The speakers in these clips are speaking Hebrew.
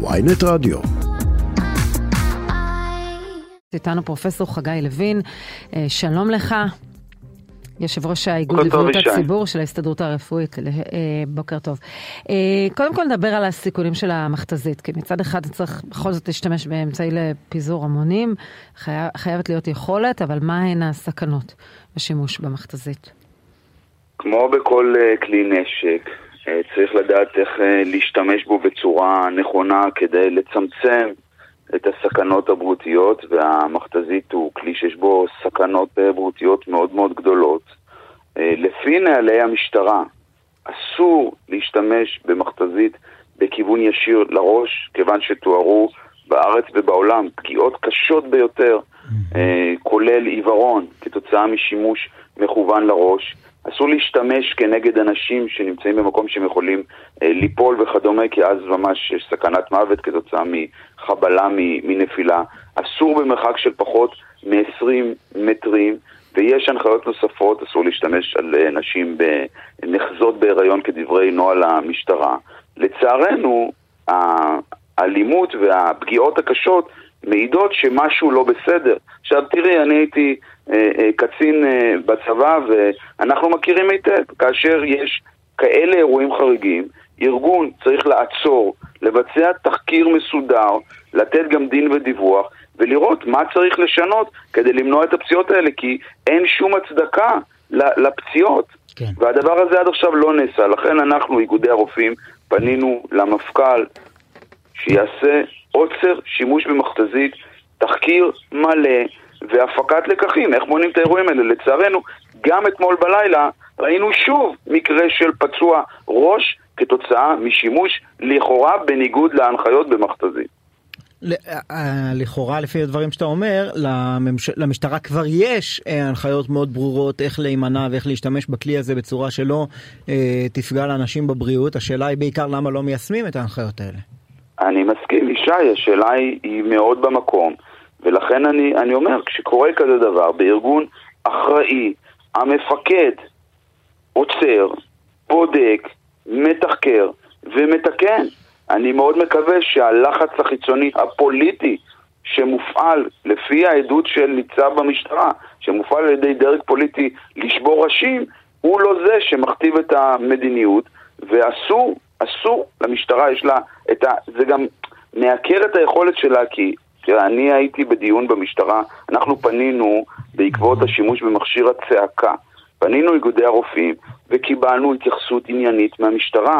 ויינט רדיו. איתנו פרופסור חגי לוין, אה, שלום לך. יושב ראש האיגוד לבריאות הציבור של ההסתדרות הרפואית, אה, בוקר טוב. אה, קודם כל נדבר על הסיכונים של המכתזית, כי מצד אחד צריך בכל זאת להשתמש באמצעי לפיזור המונים, חייבת להיות יכולת, אבל מה הן הסכנות בשימוש במכתזית? כמו בכל כלי נשק, צריך לדעת איך להשתמש בו בצורה נכונה כדי לצמצם את הסכנות הבריאותיות, והמכתזית הוא כלי שיש בו סכנות בריאותיות מאוד מאוד גדולות. אה, לפי נהלי המשטרה, אסור להשתמש במכתזית בכיוון ישיר לראש, כיוון שתוארו בארץ ובעולם פגיעות קשות ביותר, אה, כולל עיוורון כתוצאה משימוש מכוון לראש. אסור להשתמש כנגד אנשים שנמצאים במקום שהם יכולים אה, ליפול וכדומה, כי אז ממש יש סכנת מוות כתוצאה מחבלה, מנפילה. אסור במרחק של פחות מ-20 מטרים, ויש הנחיות נוספות, אסור להשתמש על אה, נשים בנחזות בהיריון כדברי נוהל המשטרה. לצערנו, האלימות והפגיעות הקשות מעידות שמשהו לא בסדר. עכשיו תראי, אני הייתי אה, אה, קצין אה, בצבא ואנחנו מכירים היטב, כאשר יש כאלה אירועים חריגים, ארגון צריך לעצור, לבצע תחקיר מסודר, לתת גם דין ודיווח ולראות מה צריך לשנות כדי למנוע את הפציעות האלה, כי אין שום הצדקה לפציעות. כן. והדבר הזה עד עכשיו לא נעשה, לכן אנחנו, איגודי הרופאים, פנינו למפכ"ל שיעשה עוצר שימוש במכתזית, תחקיר מלא והפקת לקחים, איך מונים את האירועים האלה. לצערנו, גם אתמול בלילה ראינו שוב מקרה של פצוע ראש כתוצאה משימוש לכאורה בניגוד להנחיות במכתזית. אה, לכאורה לפי הדברים שאתה אומר לממש... למשטרה כבר יש אה, הנחיות מאוד ברורות איך להימנע ואיך להשתמש בכלי הזה בצורה שלא אה, תפגע לאנשים בבריאות השאלה היא בעיקר למה לא מיישמים את ההנחיות האלה. אני מסכים, ישי, השאלה היא, היא מאוד במקום, ולכן אני, אני אומר, כשקורה כזה דבר בארגון אחראי, המפקד עוצר, בודק, מתחקר ומתקן. אני מאוד מקווה שהלחץ החיצוני הפוליטי שמופעל לפי העדות של ניצב במשטרה, שמופעל על ידי דרג פוליטי לשבור ראשים, הוא לא זה שמכתיב את המדיניות, ואסור אסור למשטרה, יש לה את ה... זה גם מעקר את היכולת שלה, כי תראה, אני הייתי בדיון במשטרה, אנחנו פנינו בעקבות השימוש במכשיר הצעקה. פנינו איגודי הרופאים וקיבלנו התייחסות עניינית מהמשטרה.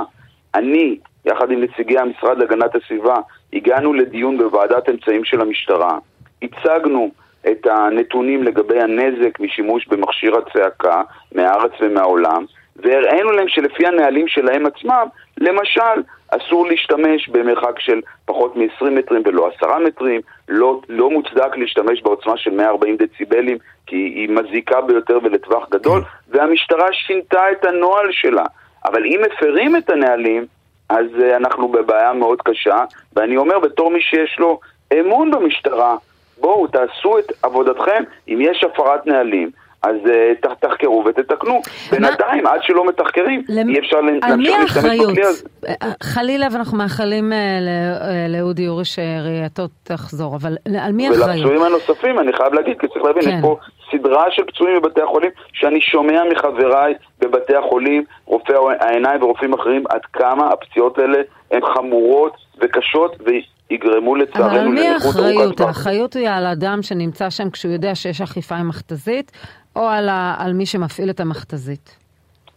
אני, יחד עם נציגי המשרד להגנת הסביבה, הגענו לדיון בוועדת אמצעים של המשטרה, הצגנו את הנתונים לגבי הנזק משימוש במכשיר הצעקה מהארץ ומהעולם, והראינו להם שלפי הנהלים שלהם עצמם, למשל, אסור להשתמש במרחק של פחות מ-20 מטרים ולא 10 מטרים, לא, לא מוצדק להשתמש בעוצמה של 140 דציבלים כי היא מזיקה ביותר ולטווח גדול. והמשטרה שינתה את הנוהל שלה. אבל אם מפרים את הנהלים, אז uh, אנחנו בבעיה מאוד קשה, ואני אומר בתור מי שיש לו אמון במשטרה, בואו תעשו את עבודתכם אם יש הפרת נהלים. אז uh, תחקרו ותתקנו. בינתיים, עד שלא מתחקרים, למ... אי אפשר להמשיך להשתמש בכלי הזה. אה, אה, חלילה, ואנחנו מאחלים uh, לאודי אורי שראייתו תחזור, אבל על מי האחריות? ולפצועים הנוספים, אני חייב להגיד, כי צריך להבין, כן. יש פה סדרה של פצועים בבתי החולים, שאני שומע מחבריי בבתי החולים, רופאי העיניים ורופאים אחרים, עד כמה הפציעות האלה הן חמורות וקשות, יגרמו לצערנו לנכות ארוכת טווח. אבל על מי האחריות? האחריות היא על אדם שנמצא שם כשהוא יודע שיש אכיפה עם מכתזית, או על, ה, על מי שמפעיל את המכתזית?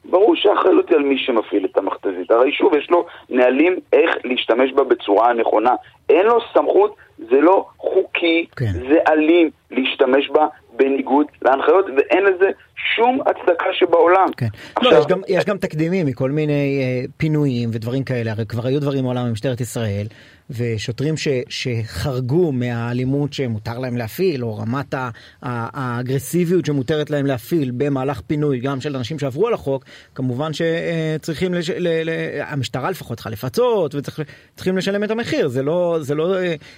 ברור שהאחריות היא על מי שמפעיל את המכתזית. הרי שוב, יש לו נהלים איך להשתמש בה בצורה הנכונה. אין לו סמכות, זה לא חוקי, כן. זה אלים להשתמש בה בניגוד להנחיות, ואין לזה שום הצדקה שבעולם. כן. לא, עכשיו... לא, יש גם, יש גם תקדימים מכל מיני אה, פינויים ודברים כאלה, הרי כבר היו דברים מעולם במשטרת ישראל, ושוטרים ש, שחרגו מהאלימות שמותר להם להפעיל, או רמת האגרסיביות שמותרת להם להפעיל במהלך פינוי, גם של אנשים שעברו על החוק, כמובן שצריכים, לש, ל, ל, המשטרה לפחות צריכה לפצות, וצריכים לשלם את המחיר, זה לא, זה לא,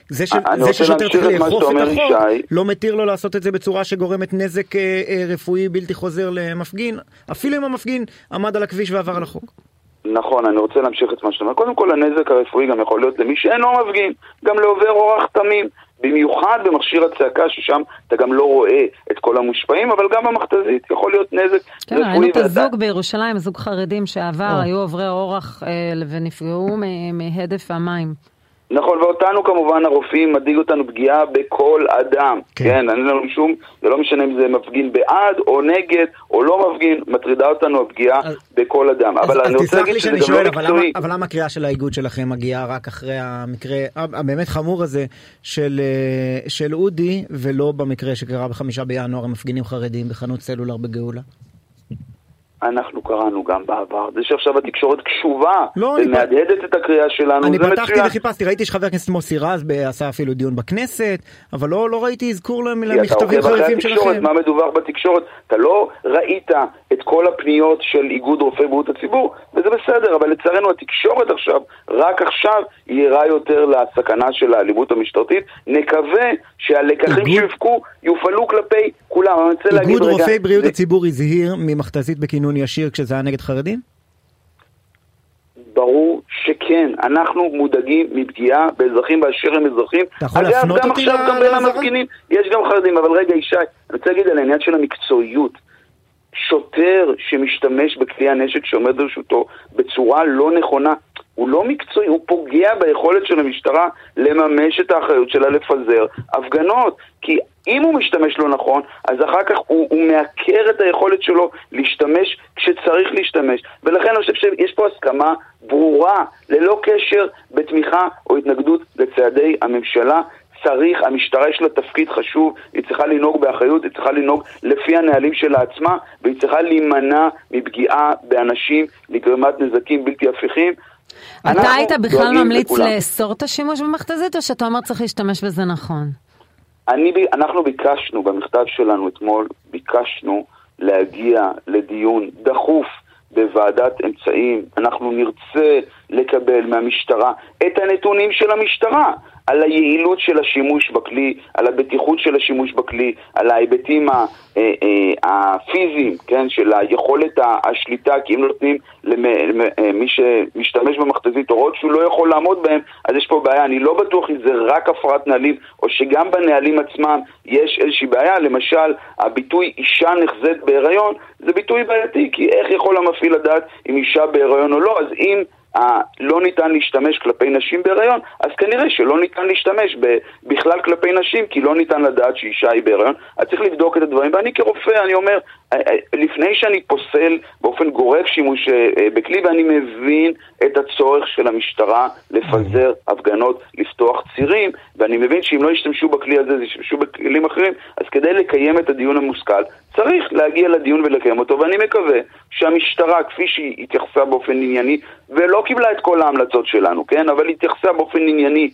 זה, ש, זה ששוטר צריך לאכוף את החוק, לא מתיר לו לעשות את זה בצורה שגורמת נזק אה, אה, רפואי בלתי חוזר למפגין, אפילו אם המפגין עמד על הכביש ועבר על החוק. נכון, אני רוצה להמשיך את מה שאתה אומר. קודם כל, הנזק הרפואי גם יכול להיות למי שאינו מפגין, גם לעובר אורח תמים. במיוחד במכשיר הצעקה, ששם אתה גם לא רואה את כל המושפעים, אבל גם במכתזית יכול להיות נזק כן, רפואי. כן, ראינו את הזוג בירושלים, זוג חרדים שעבר, היו עוברי אורח אה, ונפגעו מהדף המים. נכון, ואותנו כמובן הרופאים, מדאיג אותנו פגיעה בכל אדם. כן, כן אין לנו שום, זה לא משנה אם זה מפגין בעד או נגד או לא מפגין, מטרידה אותנו הפגיעה אז, בכל אדם. אז, אבל אז אני רוצה להגיד שזה גם שואל, לא מקצועי. אבל למה, אבל למה הקריאה של האיגוד שלכם מגיעה רק אחרי המקרה הבאמת חמור הזה של, אה, של אודי, ולא במקרה שקרה בחמישה בינואר, המפגינים חרדים בחנות סלולר בגאולה? אנחנו קראנו גם בעבר. זה שעכשיו התקשורת קשובה לא, ומהדהדת פ... את הקריאה שלנו, אני פתחתי וחיפשתי, ראיתי שחבר הכנסת מוסי רז עשה אפילו דיון בכנסת, אבל לא, לא ראיתי אזכור למכתבים חריפים שלכם. מה מדווח בתקשורת? אתה לא ראית את כל הפניות של איגוד רופאי בריאות הציבור, וזה בסדר, אבל לצערנו התקשורת עכשיו, רק עכשיו, היא ערה יותר לסכנה של האלימות המשטרתית. נקווה שהלקחים שיופקו יופעלו כלפי כולם. אני רוצה להגיד רגע... איגוד רופאי בריאות הציבור הזהיר ממכתזית בכינון ישיר כשזה היה נגד חרדים? ברור שכן, אנחנו מודאגים מפגיעה באזרחים באשר הם אזרחים. אתה יכול להפנות אותי? אגב, גם עכשיו, גם בין המפגינים, יש גם חרדים, אבל רגע, ישי, אני רוצה להגיד על העניין של המקצועיות. שוטר שמשתמש בכלי הנשק שעומד לרשותו בצורה לא נכונה, הוא לא מקצועי, הוא פוגע ביכולת של המשטרה לממש את האחריות שלה לפזר הפגנות. כי אם הוא משתמש לא נכון, אז אחר כך הוא, הוא מעקר את היכולת שלו להשתמש כשצריך להשתמש. ולכן אני חושב שיש פה הסכמה ברורה, ללא קשר בתמיכה או התנגדות לצעדי הממשלה. צריך, המשטרה יש לה תפקיד חשוב, היא צריכה לנהוג באחריות, היא צריכה לנהוג לפי הנהלים שלה עצמה, והיא צריכה להימנע מפגיעה באנשים, לגרמת נזקים בלתי הפיכים. אתה היית בכלל ממליץ לאסור את השימוש במכתזית, או שאתה אומר צריך להשתמש בזה נכון? אני, אנחנו ביקשנו, במכתב שלנו אתמול, ביקשנו להגיע לדיון דחוף בוועדת אמצעים. אנחנו נרצה לקבל מהמשטרה את הנתונים של המשטרה. על היעילות של השימוש בכלי, על הבטיחות של השימוש בכלי, על ההיבטים אה, אה, הפיזיים, כן, של היכולת השליטה, כי אם נותנים למי אה, שמשתמש במכתזית הוראות שהוא לא יכול לעמוד בהם, אז יש פה בעיה. אני לא בטוח אם זה רק הפרת נהלים, או שגם בנהלים עצמם יש איזושהי בעיה. למשל, הביטוי אישה נחזית בהיריון, זה ביטוי בעייתי, כי איך יכול המפעיל לדעת אם אישה בהיריון או לא? אז אם... לא ניתן להשתמש כלפי נשים בהיריון, אז כנראה שלא ניתן להשתמש בכלל כלפי נשים, כי לא ניתן לדעת שאישה היא בהיריון. אז צריך לבדוק את הדברים, ואני כרופא, אני אומר, לפני שאני פוסל באופן גורף שימוש אה, בכלי, ואני מבין את הצורך של המשטרה לפזר הפגנות, לפתוח צירים, ואני מבין שאם לא ישתמשו בכלי הזה, אז ישתמשו בכלים אחרים, אז כדי לקיים את הדיון המושכל, צריך להגיע לדיון ולקיים אותו, ואני מקווה שהמשטרה, כפי שהיא התייחסה באופן ענייני, ולא קיבלה את כל ההמלצות שלנו, כן? אבל היא התייחסה באופן ענייני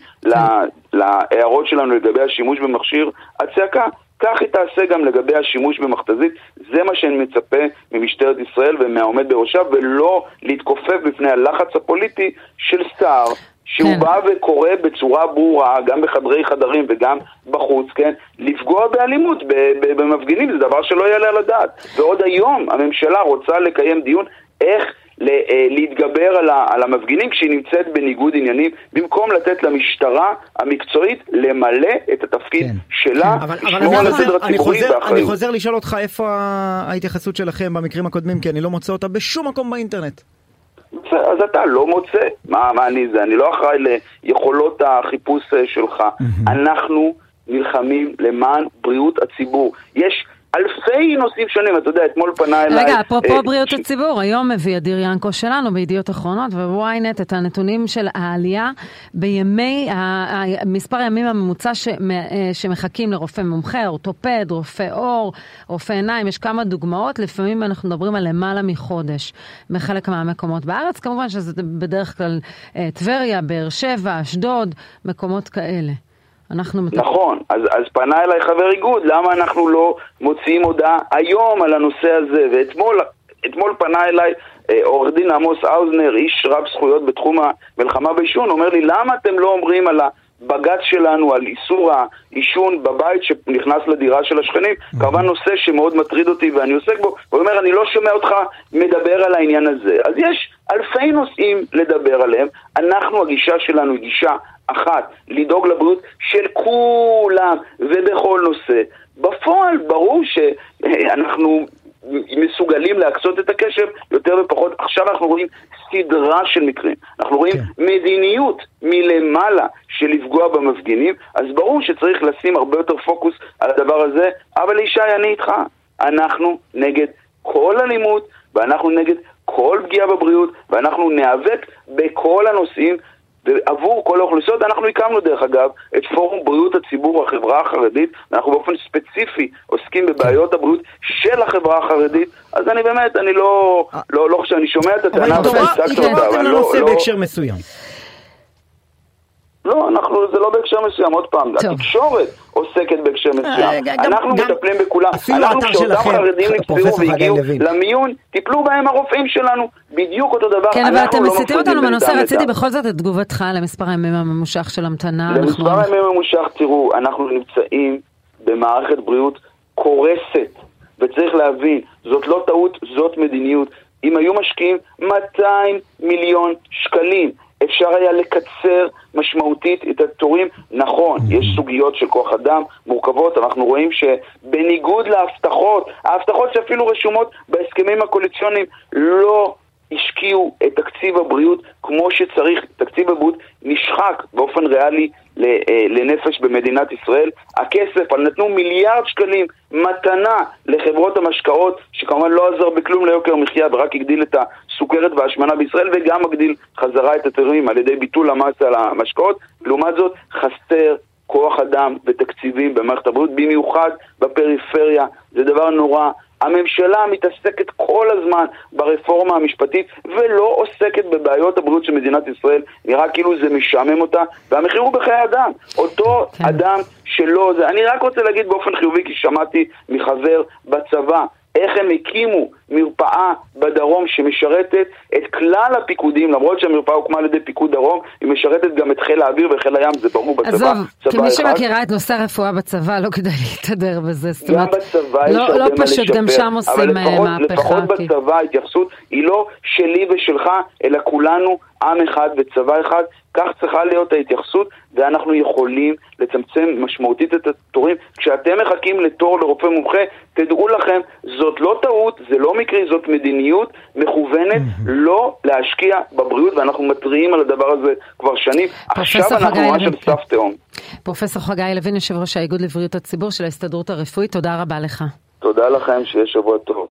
להערות שלנו לגבי השימוש במכשיר הצעקה, כך היא תעשה גם לגבי השימוש במכתזית. זה מה שאני מצפה ממשטרת ישראל ומהעומד בראשה, ולא להתכופף בפני הלחץ הפוליטי של שר. שהוא כן. בא וקורא בצורה ברורה, גם בחדרי חדרים וגם בחוץ, כן, לפגוע באלימות במפגינים, זה דבר שלא יעלה על הדעת. ועוד היום הממשלה רוצה לקיים דיון איך להתגבר על, על המפגינים כשהיא נמצאת בניגוד עניינים, במקום לתת למשטרה המקצועית למלא את התפקיד כן. שלה, כן. לשמור על הסדר הציבורי באחריות. אני חוזר לשאול אותך איפה ההתייחסות שלכם במקרים הקודמים, כי אני לא מוצא אותה בשום מקום באינטרנט. אז אתה לא מוצא, מה, מה אני זה, אני לא אחראי ליכולות החיפוש אה, שלך. אנחנו נלחמים למען בריאות הציבור. יש אלפי נושאים שונים, אתה יודע, אתמול פנה אליי... רגע, אפרופו אה, בריאות ש... הציבור, היום מביא אדיר ינקו שלנו בידיעות אחרונות ובוויינט את הנתונים של העלייה בימי, מספר הימים הממוצע. אה, שמחכים לרופא מומחה, אורתופד, רופא עור, רופא עיניים, יש כמה דוגמאות, לפעמים אנחנו מדברים על למעלה מחודש בחלק מהמקומות בארץ, כמובן שזה בדרך כלל אה, טבריה, באר שבע, אשדוד, מקומות כאלה. אנחנו מטפלים. נכון, אז, אז פנה אליי חבר איגוד, למה אנחנו לא מוציאים הודעה היום על הנושא הזה? ואתמול פנה אליי אה, עורך דין עמוס האוזנר, איש רב זכויות בתחום המלחמה בעישון, אומר לי, למה אתם לא אומרים על הבג"ץ שלנו על איסור העישון בבית שנכנס לדירה של השכנים? Mm-hmm. כמובן נושא שמאוד מטריד אותי ואני עוסק בו. הוא אומר, אני לא שומע אותך מדבר על העניין הזה. אז יש אלפי נושאים לדבר עליהם. אנחנו, הגישה שלנו היא גישה אחת, לדאוג לבריאות של כולם ובכל נושא. בפועל ברור שאנחנו מסוגלים להקצות את הקשב יותר ופחות. עכשיו אנחנו רואים סדרה של מקרים. אנחנו רואים כן. מדיניות מלמעלה של לפגוע במפגינים, אז ברור שצריך לשים הרבה יותר פוקוס על הדבר הזה, אבל ישי, אני איתך. אנחנו נגד כל אלימות, ואנחנו נגד כל פגיעה בבריאות, ואנחנו ניאבק בכל הנושאים ועבור כל האוכלוסיות, אנחנו הקמנו דרך אגב את פורום בריאות הציבור החברה החרדית, אנחנו באופן ספציפי עוסקים בבעיות הבריאות של החברה החרדית, אז אני באמת, אני לא, לא, לא חושב, אני שומע את הטענה והצגת אותה, אבל לא... אבל בהקשר מסוים. לא, אנחנו, זה לא בהקשר מסוים, עוד פעם, טוב. התקשורת עוסקת בהקשר אה, מסוים. אנחנו גם, מטפלים בכולם. אנחנו כשאותם חרדים נפצעו והגיעו למיון, טיפלו בהם הרופאים שלנו, בדיוק אותו דבר. כן, אבל אתם מסיתים אותנו בנושא, רציתי בכל זאת את תגובתך למספר הימים הממושך של המתנה. למספר הימים הממושך, תראו, אנחנו נמצאים במערכת בריאות קורסת, וצריך להבין, זאת לא טעות, זאת מדיניות. אם היו משקיעים 200 מיליון שקלים אפשר היה לקצר משמעותית את התורים. נכון, יש סוגיות של כוח אדם מורכבות, אנחנו רואים שבניגוד להבטחות, ההבטחות שאפילו רשומות בהסכמים הקואליציוניים לא השקיעו את תקציב הבריאות כמו שצריך, תקציב הבריאות נשחק באופן ריאלי לנפש במדינת ישראל. הכסף, נתנו מיליארד שקלים מתנה לחברות המשקאות, שכמובן לא עזר בכלום ליוקר המחיה ורק הגדיל את הסוכרת וההשמנה בישראל וגם מגדיל חזרה את התרמים על ידי ביטול המס על המשקאות. לעומת זאת, חסר כוח אדם ותקציבים במערכת הבריאות, במיוחד בפריפריה. זה דבר נורא. הממשלה מתעסקת כל הזמן ברפורמה המשפטית ולא עוסקת בבעיות הבריאות של מדינת ישראל. נראה כאילו זה משעמם אותה, והמחיר הוא בחיי אדם. אותו כן. אדם שלא... זה... אני רק רוצה להגיד באופן חיובי, כי שמעתי מחבר בצבא, איך הם הקימו מרפאה בדרום שמשרתת את כלל הפיקודים, למרות שהמרפאה הוקמה על ידי פיקוד דרום, היא משרתת גם את חיל האוויר וחיל הים, זה ברור בצבא. עזוב, כמי שמכירה את נושא הרפואה בצבא, לא כדאי להתהדר בזה. זאת אומרת, גם בצבא יש לא, הרבה לא מה פשוט, לשפר. גם שם עושים אה, לפחות, מהפכה. לפחות כי... בצבא ההתייחסות היא לא שלי ושלך, אלא כולנו עם אחד וצבא אחד, כך צריכה להיות ההתייחסות, ואנחנו יכולים לצמצם משמעותית את התורים. כשאתם מחכים לתור לרופא מומחה, תדעו לכם, זאת לא טעות, זה לא מקרי, זאת מדיניות מכוונת לא להשקיע בבריאות, ואנחנו מתריעים על הדבר הזה כבר שנים. עכשיו אנחנו ממש על סף תהום. פרופסור חגי לוין, יושב ראש האיגוד לבריאות הציבור של ההסתדרות הרפואית, תודה רבה לך. תודה לכם, שיהיה שבוע טוב.